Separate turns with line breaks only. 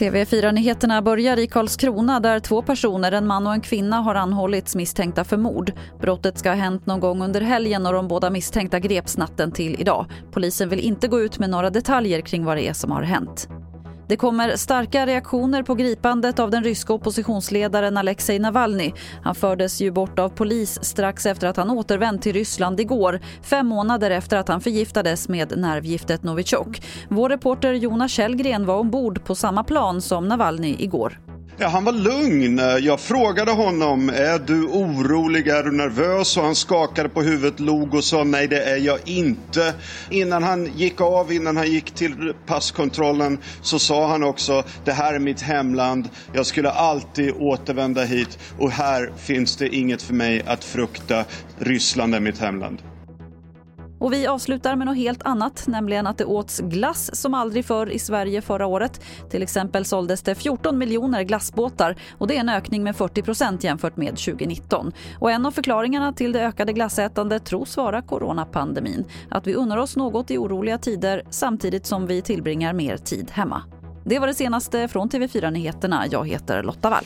TV4-nyheterna börjar i Karlskrona där två personer, en man och en kvinna, har anhållits misstänkta för mord. Brottet ska ha hänt någon gång under helgen och de båda misstänkta greps natten till idag. Polisen vill inte gå ut med några detaljer kring vad det är som har hänt. Det kommer starka reaktioner på gripandet av den ryska oppositionsledaren Alexej Navalny. Han fördes ju bort av polis strax efter att han återvänt till Ryssland igår, fem månader efter att han förgiftades med nervgiftet Novichok. Vår reporter Jonas Källgren var ombord på samma plan som Navalny igår.
Ja, han var lugn. Jag frågade honom, är du orolig, är du nervös? Och han skakade på huvudet, log och sa nej det är jag inte. Innan han gick av, innan han gick till passkontrollen så sa han också, det här är mitt hemland. Jag skulle alltid återvända hit och här finns det inget för mig att frukta. Ryssland är mitt hemland.
Och vi avslutar med något helt annat, nämligen att det åts glass som aldrig förr i Sverige förra året. Till exempel såldes det 14 miljoner glassbåtar och det är en ökning med 40% jämfört med 2019. Och en av förklaringarna till det ökade glassätandet tros vara coronapandemin. Att vi unnar oss något i oroliga tider samtidigt som vi tillbringar mer tid hemma. Det var det senaste från TV4 Nyheterna. Jag heter Lotta Wall.